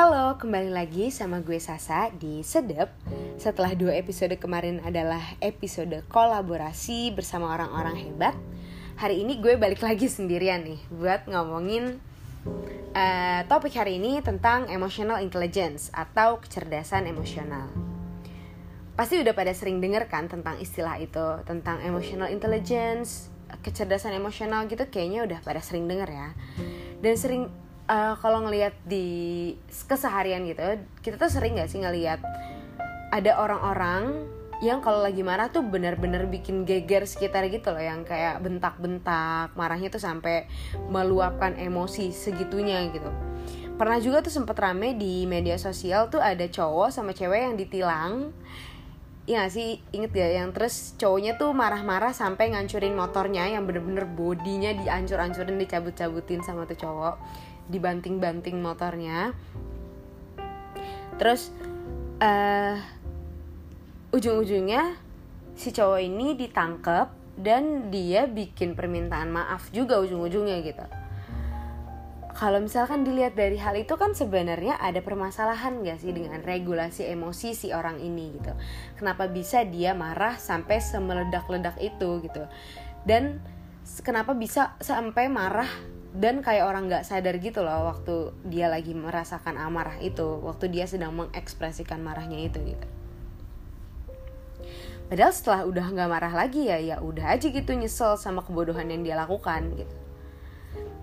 Halo, kembali lagi sama gue Sasa di Sedep. Setelah dua episode kemarin adalah episode kolaborasi bersama orang-orang hebat Hari ini gue balik lagi sendirian nih Buat ngomongin uh, topik hari ini tentang emotional intelligence Atau kecerdasan emosional. Pasti udah pada sering denger kan tentang istilah itu Tentang emotional intelligence, kecerdasan emosional gitu Kayaknya udah pada sering denger ya. Dan sering uh, kalau ngelihat di keseharian gitu kita tuh sering gak sih ngelihat ada orang-orang yang kalau lagi marah tuh bener-bener bikin geger sekitar gitu loh yang kayak bentak-bentak marahnya tuh sampai meluapkan emosi segitunya gitu. Pernah juga tuh sempet rame di media sosial tuh ada cowok sama cewek yang ditilang. Iya sih? Inget ya yang terus cowoknya tuh marah-marah sampai ngancurin motornya yang bener-bener bodinya diancur-ancurin dicabut-cabutin sama tuh cowok dibanting-banting motornya. Terus uh, ujung-ujungnya si cowok ini ditangkap dan dia bikin permintaan maaf juga ujung-ujungnya gitu. Kalau misalkan dilihat dari hal itu kan sebenarnya ada permasalahan gak sih dengan regulasi emosi si orang ini gitu? Kenapa bisa dia marah sampai semeledak-ledak itu gitu? Dan kenapa bisa sampai marah dan kayak orang nggak sadar gitu loh waktu dia lagi merasakan amarah itu waktu dia sedang mengekspresikan marahnya itu gitu. Padahal setelah udah nggak marah lagi ya ya udah aja gitu nyesel sama kebodohan yang dia lakukan gitu.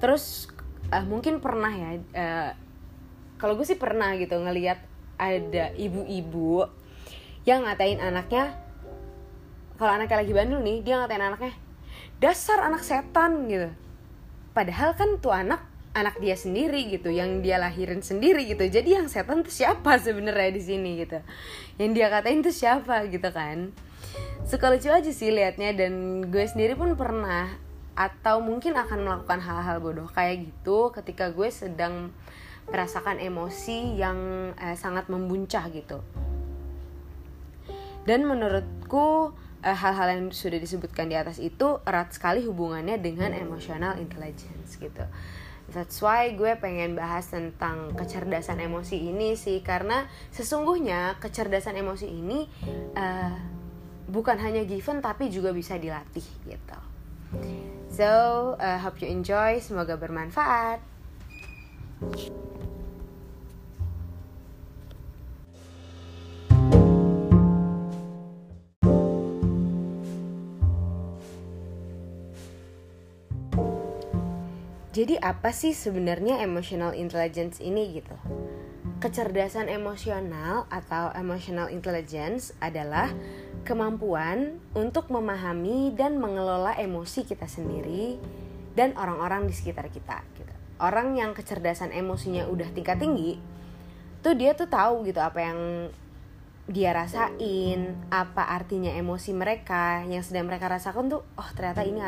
Terus uh, mungkin pernah ya uh, kalau gue sih pernah gitu ngelihat ada ibu-ibu yang ngatain anaknya kalau anaknya lagi bandel nih dia ngatain anaknya dasar anak setan gitu padahal kan tuh anak anak dia sendiri gitu yang dia lahirin sendiri gitu. Jadi yang setan tuh siapa sebenarnya di sini gitu? Yang dia katain tuh siapa gitu kan? Suka lucu aja sih liatnya dan gue sendiri pun pernah atau mungkin akan melakukan hal-hal bodoh kayak gitu ketika gue sedang merasakan emosi yang eh, sangat membuncah gitu. Dan menurutku hal-hal yang sudah disebutkan di atas itu erat sekali hubungannya dengan emotional intelligence gitu. That's why gue pengen bahas tentang kecerdasan emosi ini sih karena sesungguhnya kecerdasan emosi ini uh, bukan hanya given tapi juga bisa dilatih gitu. So, uh, hope you enjoy, semoga bermanfaat. Jadi apa sih sebenarnya emotional intelligence ini gitu? Kecerdasan emosional atau emotional intelligence adalah kemampuan untuk memahami dan mengelola emosi kita sendiri dan orang-orang di sekitar kita gitu. Orang yang kecerdasan emosinya udah tingkat tinggi, tuh dia tuh tahu gitu apa yang dia rasain apa artinya emosi mereka yang sedang mereka rasakan tuh oh ternyata ini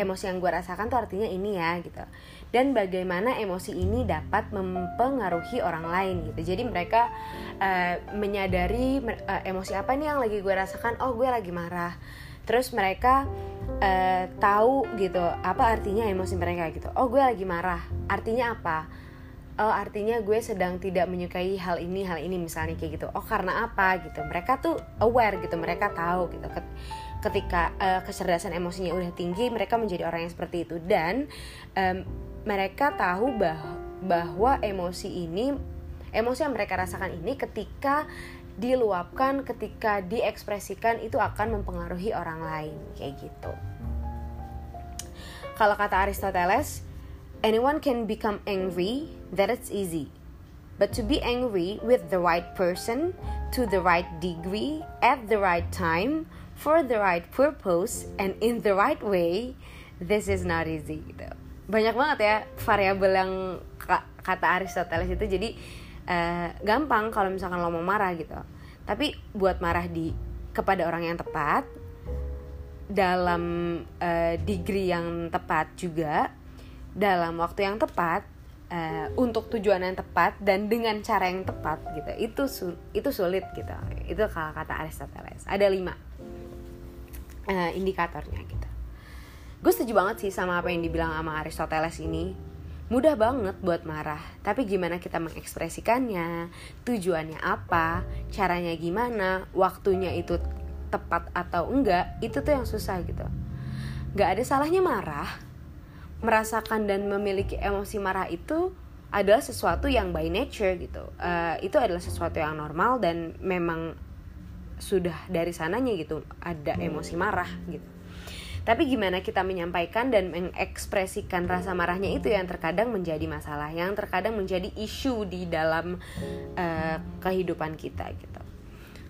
emosi yang gue rasakan tuh artinya ini ya gitu. Dan bagaimana emosi ini dapat mempengaruhi orang lain gitu. Jadi mereka uh, menyadari uh, emosi apa nih yang lagi gue rasakan? Oh gue lagi marah. Terus mereka uh, tahu gitu apa artinya emosi mereka gitu. Oh gue lagi marah. Artinya apa oh artinya gue sedang tidak menyukai hal ini hal ini misalnya kayak gitu. Oh karena apa gitu? Mereka tuh aware gitu mereka tahu gitu. Ketika uh, kecerdasan emosinya udah tinggi mereka menjadi orang yang seperti itu. Dan um, mereka tahu bah bahwa emosi ini emosi yang mereka rasakan ini ketika diluapkan ketika diekspresikan itu akan mempengaruhi orang lain kayak gitu. Kalau kata Aristoteles anyone can become angry, that it's easy. But to be angry with the right person, to the right degree, at the right time, for the right purpose, and in the right way, this is not easy gitu. Banyak banget ya variabel yang kata Aristoteles itu jadi uh, gampang kalau misalkan lo mau marah gitu. Tapi buat marah di kepada orang yang tepat dalam uh, degree yang tepat juga dalam waktu yang tepat uh, untuk tujuan yang tepat dan dengan cara yang tepat gitu. Itu su itu sulit gitu. Itu kalau kata Aristoteles. Ada lima uh, indikatornya gitu. Gue setuju banget sih sama apa yang dibilang sama Aristoteles ini. Mudah banget buat marah tapi gimana kita mengekspresikannya tujuannya apa caranya gimana waktunya itu tepat atau enggak itu tuh yang susah gitu. Nggak ada salahnya marah merasakan dan memiliki emosi marah itu adalah sesuatu yang by nature gitu uh, itu adalah sesuatu yang normal dan memang sudah dari sananya gitu ada emosi marah gitu tapi gimana kita menyampaikan dan mengekspresikan rasa marahnya itu yang terkadang menjadi masalah, yang terkadang menjadi isu di dalam uh, kehidupan kita gitu.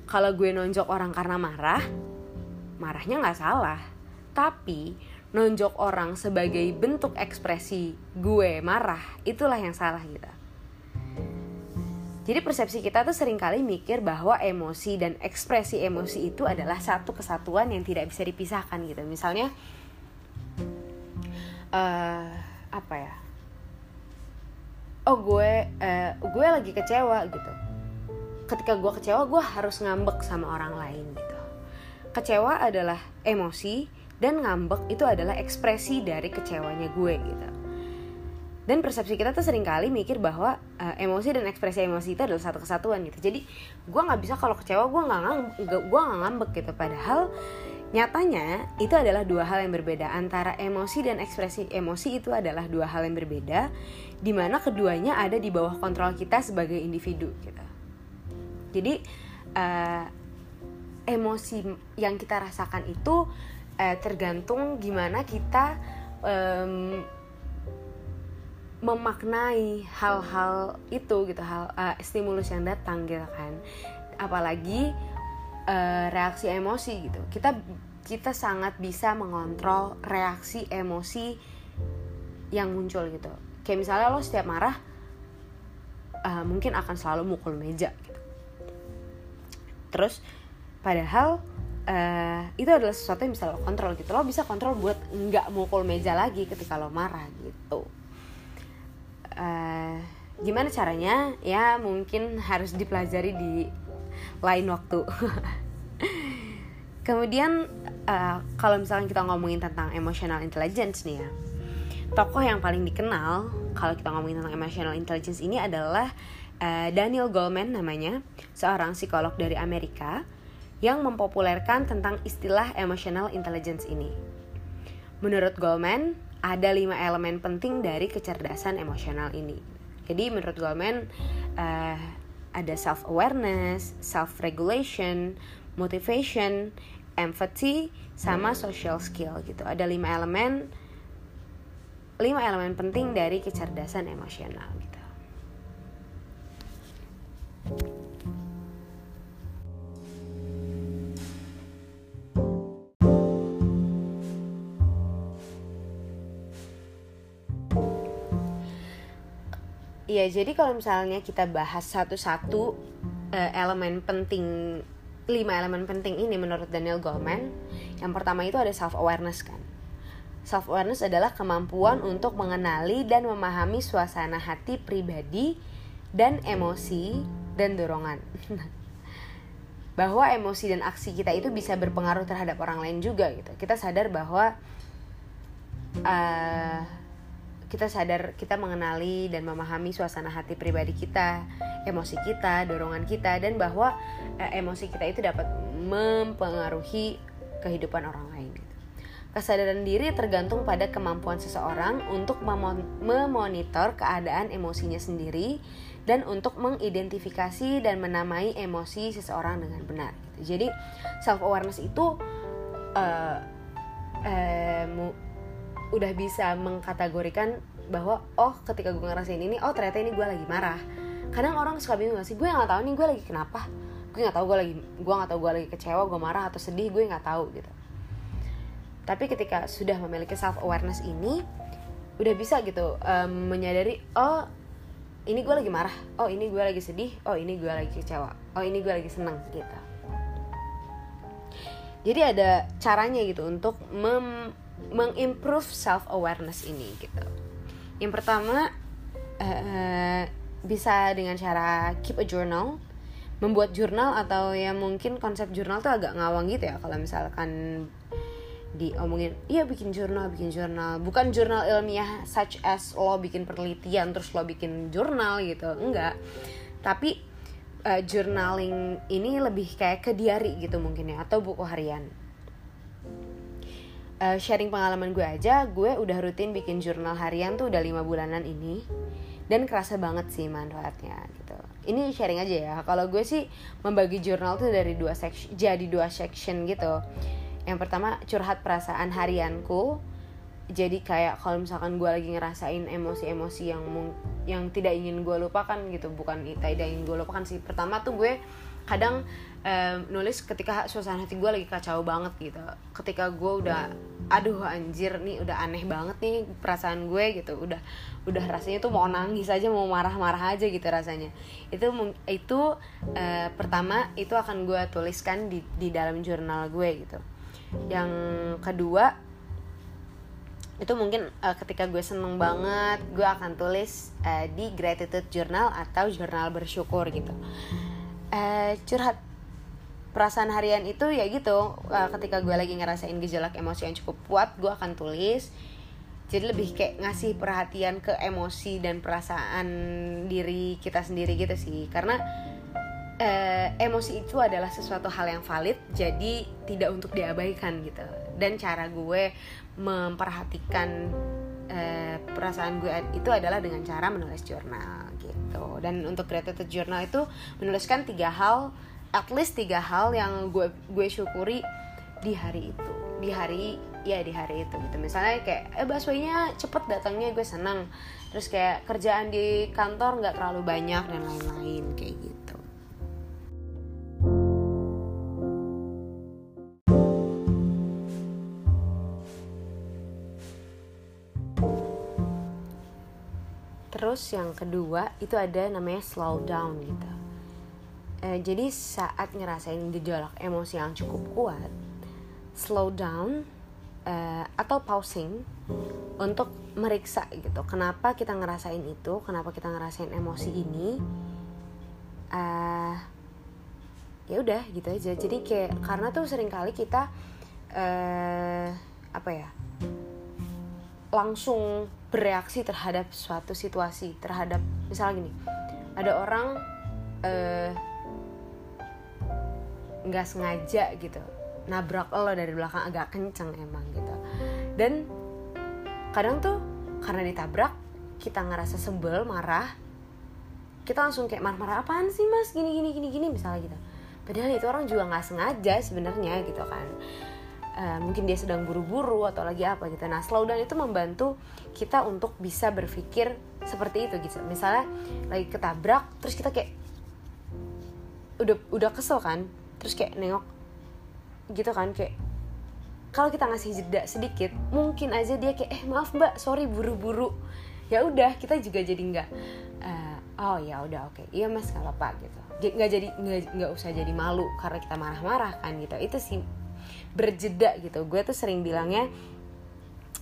Kalau gue nonjok orang karena marah, marahnya nggak salah. Tapi nonjok orang sebagai bentuk ekspresi gue marah, itulah yang salah gitu. Jadi persepsi kita tuh sering kali mikir bahwa emosi dan ekspresi emosi itu adalah satu kesatuan yang tidak bisa dipisahkan gitu. Misalnya uh, apa ya? Oh gue uh, gue lagi kecewa gitu. Ketika gue kecewa gue harus ngambek sama orang lain gitu. Kecewa adalah emosi dan ngambek itu adalah ekspresi dari kecewanya gue gitu. Dan persepsi kita tuh sering kali mikir bahwa uh, emosi dan ekspresi emosi itu adalah satu kesatuan gitu. Jadi gue nggak bisa kalau kecewa gue nggak ngambek gue nggak ngambek gitu. Padahal nyatanya itu adalah dua hal yang berbeda. Antara emosi dan ekspresi emosi itu adalah dua hal yang berbeda di mana keduanya ada di bawah kontrol kita sebagai individu gitu. Jadi uh, emosi yang kita rasakan itu uh, tergantung gimana kita um, memaknai hal-hal itu gitu hal uh, stimulus yang datang gitu kan. Apalagi uh, reaksi emosi gitu. Kita kita sangat bisa mengontrol reaksi emosi yang muncul gitu. Kayak misalnya lo setiap marah uh, mungkin akan selalu mukul meja gitu. Terus padahal uh, itu adalah sesuatu yang bisa lo kontrol gitu. Lo bisa kontrol buat nggak mukul meja lagi ketika lo marah gitu. Uh, gimana caranya? Ya mungkin harus dipelajari di lain waktu. Kemudian uh, kalau misalnya kita ngomongin tentang emotional intelligence nih ya tokoh yang paling dikenal kalau kita ngomongin tentang emotional intelligence ini adalah Daniel Goleman namanya seorang psikolog dari Amerika yang mempopulerkan tentang istilah emotional intelligence ini menurut Goleman ada lima elemen penting dari kecerdasan emosional ini. Jadi menurut Goleman uh, ada self awareness, self regulation, motivation, empathy, sama social skill gitu. Ada lima elemen lima elemen penting dari kecerdasan emosional gitu. Iya, jadi kalau misalnya kita bahas satu-satu uh, elemen penting lima elemen penting ini menurut Daniel Goleman, yang pertama itu ada self awareness kan. Self awareness adalah kemampuan untuk mengenali dan memahami suasana hati pribadi dan emosi dan dorongan. bahwa emosi dan aksi kita itu bisa berpengaruh terhadap orang lain juga gitu. Kita sadar bahwa uh, kita sadar kita mengenali dan memahami suasana hati pribadi kita, emosi kita, dorongan kita dan bahwa eh, emosi kita itu dapat mempengaruhi kehidupan orang lain. Kesadaran diri tergantung pada kemampuan seseorang untuk memonitor keadaan emosinya sendiri dan untuk mengidentifikasi dan menamai emosi seseorang dengan benar. Jadi self awareness itu uh, uh, udah bisa mengkategorikan bahwa oh ketika gue ngerasain ini oh ternyata ini gue lagi marah. Kadang orang suka bingung gak sih? Gue nggak tahu nih gue lagi kenapa. Gue nggak tahu gue lagi gue nggak tahu gue lagi kecewa gue marah atau sedih gue nggak tahu gitu. Tapi ketika sudah memiliki self awareness ini udah bisa gitu um, menyadari oh ini gue lagi marah. Oh ini gue lagi sedih. Oh ini gue lagi kecewa. Oh ini gue lagi seneng gitu. Jadi ada caranya gitu untuk mem mengimprove self awareness ini gitu. Yang pertama uh, bisa dengan cara keep a journal membuat jurnal atau ya mungkin konsep jurnal tuh agak ngawang gitu ya kalau misalkan diomongin iya bikin jurnal bikin jurnal. Bukan jurnal ilmiah such as lo bikin penelitian terus lo bikin jurnal gitu enggak. Tapi uh, journaling ini lebih kayak ke diary gitu mungkin ya atau buku harian uh, sharing pengalaman gue aja gue udah rutin bikin jurnal harian tuh udah lima bulanan ini. Dan kerasa banget sih manfaatnya gitu. Ini sharing aja ya. Kalau gue sih membagi jurnal tuh dari dua section jadi dua section gitu. Yang pertama curhat perasaan harianku. Jadi kayak kalau misalkan gue lagi ngerasain emosi-emosi yang yang tidak ingin gue lupakan gitu. Bukan tidak ingin gue lupakan sih. Pertama tuh gue kadang um, nulis ketika suasana hati gue lagi kacau banget gitu. Ketika gue udah aduh anjir nih udah aneh banget nih perasaan gue gitu. Udah udah rasanya tuh mau nangis aja mau marah-marah aja gitu rasanya. Itu itu uh, pertama itu akan gue tuliskan di di dalam jurnal gue gitu. Yang kedua itu mungkin uh, ketika gue seneng banget gue akan tulis uh, di gratitude journal atau jurnal bersyukur gitu uh, curhat. Perasaan harian itu ya gitu uh, ketika gue lagi ngerasain gejolak emosi yang cukup kuat gue akan tulis. Jadi lebih kayak ngasih perhatian ke emosi dan perasaan diri kita sendiri gitu sih. Karena uh, emosi itu adalah sesuatu hal yang valid jadi tidak untuk diabaikan gitu. Dan cara gue memperhatikan uh, perasaan gue itu adalah dengan cara menulis jurnal gitu. Dan untuk gratitude journal itu menuliskan tiga hal at least tiga hal yang gue gue syukuri di hari itu. Di hari ya di hari itu gitu. Misalnya kayak eh busway-nya cepet datangnya gue senang terus kayak kerjaan di kantor nggak terlalu banyak dan lain-lain kayak gitu Terus yang kedua itu ada namanya slow down gitu. E, jadi saat ngerasain gejolak emosi yang cukup kuat, slow down e, atau pausing untuk meriksa gitu. Kenapa kita ngerasain itu? Kenapa kita ngerasain emosi ini? E, ya udah gitu aja. Jadi kayak karena tuh sering kali kita e, apa ya? Langsung bereaksi terhadap suatu situasi terhadap misalnya gini ada orang eh, nggak uh, sengaja gitu nabrak lo dari belakang agak kenceng emang gitu. Dan kadang tuh karena ditabrak kita ngerasa sebel marah kita langsung kayak marah-marah apaan sih mas? Gini gini gini gini misalnya gitu. Padahal itu orang juga nggak sengaja sebenarnya gitu kan uh, mungkin dia sedang buru-buru atau lagi apa gitu. Nah, slowdown itu membantu kita untuk bisa berpikir seperti itu gitu. Misalnya lagi ketabrak, terus kita kayak udah udah kesel kan, terus kayak nengok gitu kan kayak kalau kita ngasih jeda sedikit, mungkin aja dia kayak eh maaf mbak, sorry buru-buru. Ya udah kita juga jadi nggak uh, oh ya udah oke, okay. iya mas nggak apa-apa gitu nggak jadi nggak usah jadi malu karena kita marah-marah kan gitu itu sih berjeda gitu. Gue tuh sering bilangnya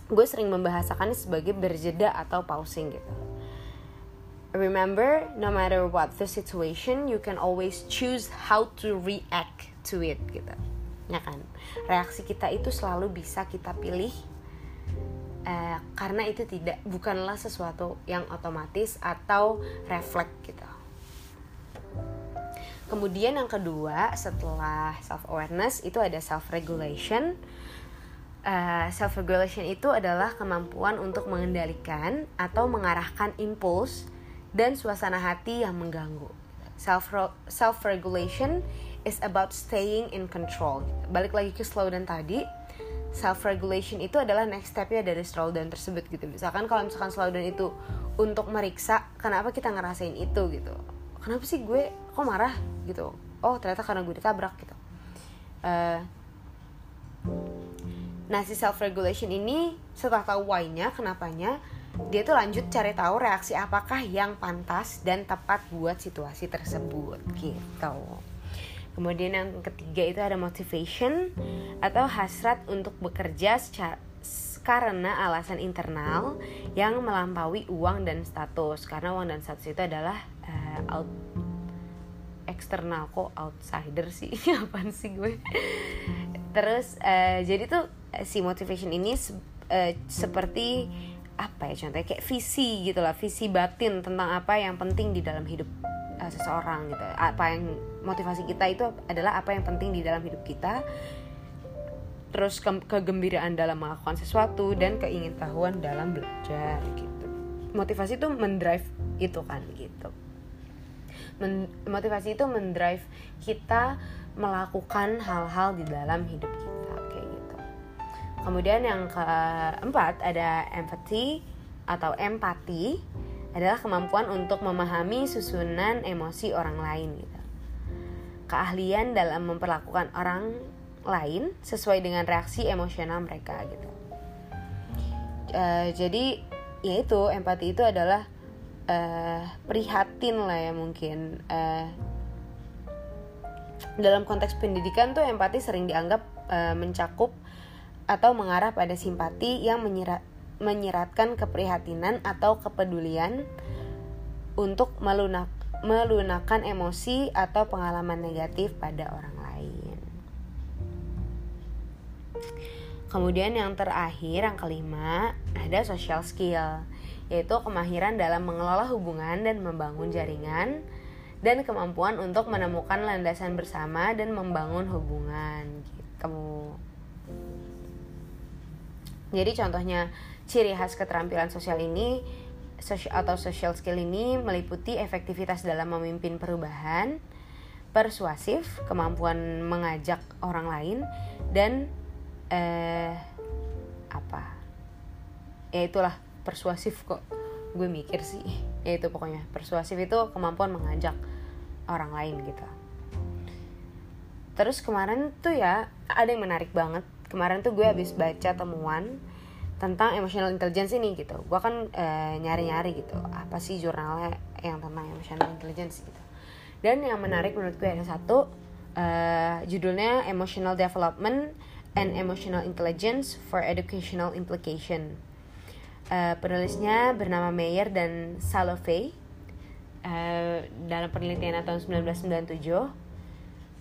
gue sering membahasakannya sebagai berjeda atau pausing gitu. Remember no matter what the situation you can always choose how to react to it gitu. Ya kan? Reaksi kita itu selalu bisa kita pilih uh, karena itu tidak bukanlah sesuatu yang otomatis atau refleks gitu Kemudian yang kedua setelah self awareness itu ada self regulation. Uh, eh, self regulation itu adalah kemampuan untuk mengendalikan atau mengarahkan impuls dan suasana hati yang mengganggu. Self self regulation is about staying in control. Balik lagi ke slow dan tadi, self regulation itu adalah next stepnya dari slow down tersebut gitu. Misalkan kalau misalkan slow down itu untuk meriksa kenapa kita ngerasain itu gitu kenapa sih gue kok marah gitu? Oh ternyata karena gue ditabrak gitu. Uh, nah si self regulation ini setelah tahu why-nya kenapanya dia tuh lanjut cari tahu reaksi apakah yang pantas dan tepat buat situasi tersebut gitu. Kemudian yang ketiga itu ada motivation atau hasrat untuk bekerja secara karena alasan internal yang melampaui uang dan status. Karena uang dan status itu adalah uh, out eksternal. Kok outsider sih? Apaan sih gue? Terus uh, jadi tuh uh, si motivation ini uh, seperti apa ya contohnya? Kayak visi gitu lah. Visi batin tentang apa yang penting di dalam hidup uh, seseorang gitu. Apa yang motivasi kita itu adalah apa yang penting di dalam hidup kita terus ke kegembiraan dalam melakukan sesuatu dan keingintahuan dalam belajar gitu. Motivasi itu mendrive itu kan gitu. Men motivasi itu mendrive kita melakukan hal-hal di dalam hidup kita kayak gitu. Kemudian yang keempat ada empathy atau empati adalah kemampuan untuk memahami susunan emosi orang lain gitu. Keahlian dalam memperlakukan orang lain sesuai dengan reaksi emosional mereka gitu. Uh, jadi ya itu empati itu adalah uh, prihatin lah ya mungkin uh, dalam konteks pendidikan tuh empati sering dianggap uh, mencakup atau mengarah pada simpati yang menyirat, menyiratkan keprihatinan atau kepedulian untuk melunak, melunakkan emosi atau pengalaman negatif pada orang Kemudian yang terakhir, yang kelima, ada social skill, yaitu kemahiran dalam mengelola hubungan dan membangun jaringan dan kemampuan untuk menemukan landasan bersama dan membangun hubungan gitu. Jadi contohnya ciri khas keterampilan sosial ini atau social skill ini meliputi efektivitas dalam memimpin perubahan, persuasif, kemampuan mengajak orang lain dan eh apa? Ya itulah persuasif kok. Gue mikir sih. Ya itu pokoknya. Persuasif itu kemampuan mengajak orang lain gitu. Terus kemarin tuh ya ada yang menarik banget. Kemarin tuh gue habis baca temuan tentang emotional intelligence ini gitu. Gue kan nyari nyari-nyari gitu apa sih jurnalnya yang tentang emotional intelligence gitu. Dan yang menarik menurut gue ada satu uh, judulnya emotional development and Emotional Intelligence for Educational Implication. Uh, penulisnya bernama Mayer dan Salovey uh, dalam penelitian tahun 1997.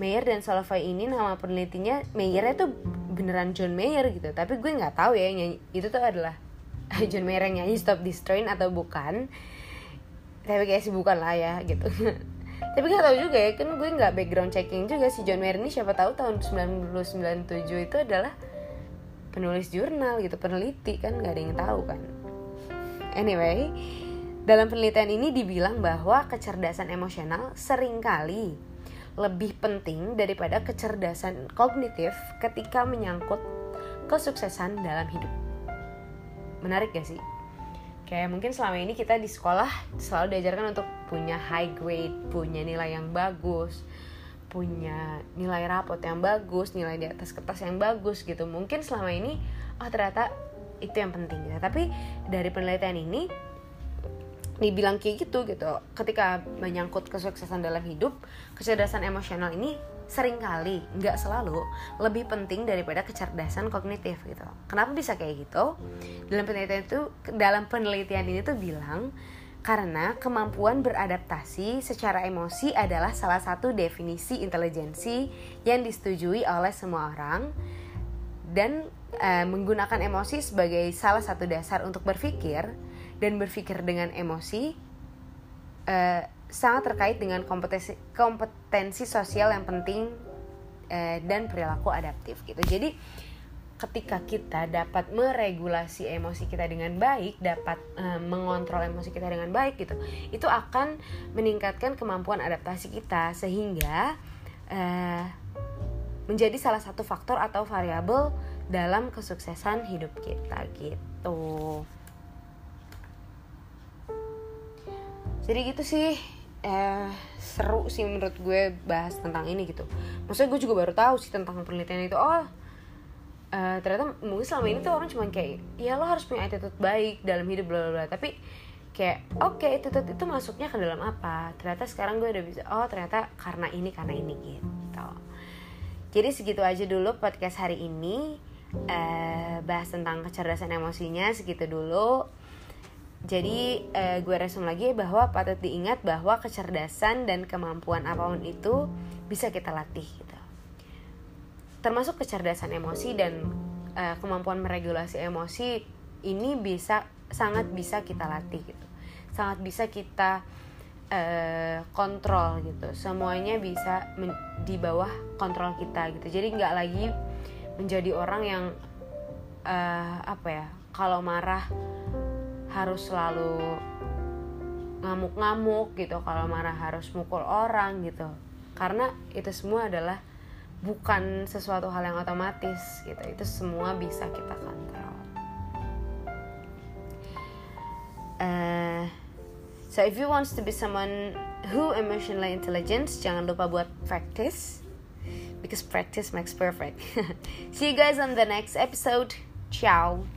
Mayer dan Salovey ini nama penelitinya Mayer itu beneran John Mayer gitu, tapi gue nggak tahu ya nyanyi, itu tuh adalah John Mayer yang nyanyi Stop Train atau bukan. Tapi kayak sih bukan lah ya gitu. tapi nggak tahu juga ya kan gue nggak background checking juga si John Mayer ini siapa tahu tahun 1997 itu adalah penulis jurnal gitu peneliti kan nggak ada yang tahu kan. Anyway dalam penelitian ini dibilang bahwa kecerdasan emosional sering kali lebih penting daripada kecerdasan kognitif ketika menyangkut kesuksesan dalam hidup. Menarik gak sih kayak mungkin selama ini kita di sekolah selalu diajarkan untuk punya high grade punya nilai yang bagus punya nilai rapot yang bagus nilai di atas kertas yang bagus gitu. Mungkin selama ini oh ternyata itu yang penting gitu. Tapi dari penelitian ini dibilang kayak gitu gitu. Ketika menyangkut kesuksesan dalam hidup kecerdasan emosional ini sering kali nggak selalu lebih penting daripada kecerdasan kognitif gitu. Kenapa bisa kayak gitu? Dalam penelitian itu dalam penelitian ini tuh bilang karena kemampuan beradaptasi secara emosi adalah salah satu definisi intelijensi yang disetujui oleh semua orang dan e, menggunakan emosi sebagai salah satu dasar untuk berpikir dan berpikir dengan emosi e, sangat terkait dengan kompetensi kompetensi sosial yang penting eh, dan perilaku adaptif gitu. Jadi ketika kita dapat meregulasi emosi kita dengan baik, dapat eh, mengontrol emosi kita dengan baik gitu, itu akan meningkatkan kemampuan adaptasi kita sehingga eh, menjadi salah satu faktor atau variabel dalam kesuksesan hidup kita gitu. Jadi gitu sih eh seru sih menurut gue bahas tentang ini gitu. Maksudnya gue juga baru tahu sih tentang penelitian itu. Oh uh, ternyata mungkin selama ini tuh orang cuma kayak ya lo harus punya attitude baik dalam hidup bla bla bla. Tapi kayak oke okay, attitude itu masuknya ke dalam apa? Ternyata sekarang gue udah bisa oh ternyata karena ini karena ini gitu. Jadi segitu aja dulu podcast hari ini. Uh, bahas tentang kecerdasan emosinya segitu dulu jadi eh, gue resum lagi bahwa patut diingat bahwa kecerdasan dan kemampuan apa pun itu bisa kita latih gitu. Termasuk kecerdasan emosi dan uh, kemampuan meregulasi emosi ini bisa sangat bisa kita latih gitu. Sangat bisa kita uh, kontrol gitu. Semuanya bisa di bawah kontrol kita gitu. Jadi nggak lagi menjadi orang yang uh, apa ya kalau marah harus selalu ngamuk-ngamuk gitu kalau marah harus mukul orang gitu. Karena itu semua adalah bukan sesuatu hal yang otomatis gitu. Itu semua bisa kita kontrol. Uh, so if you wants to be someone who emotionally intelligent jangan lupa buat practice. Because practice makes perfect. See you guys on the next episode. Ciao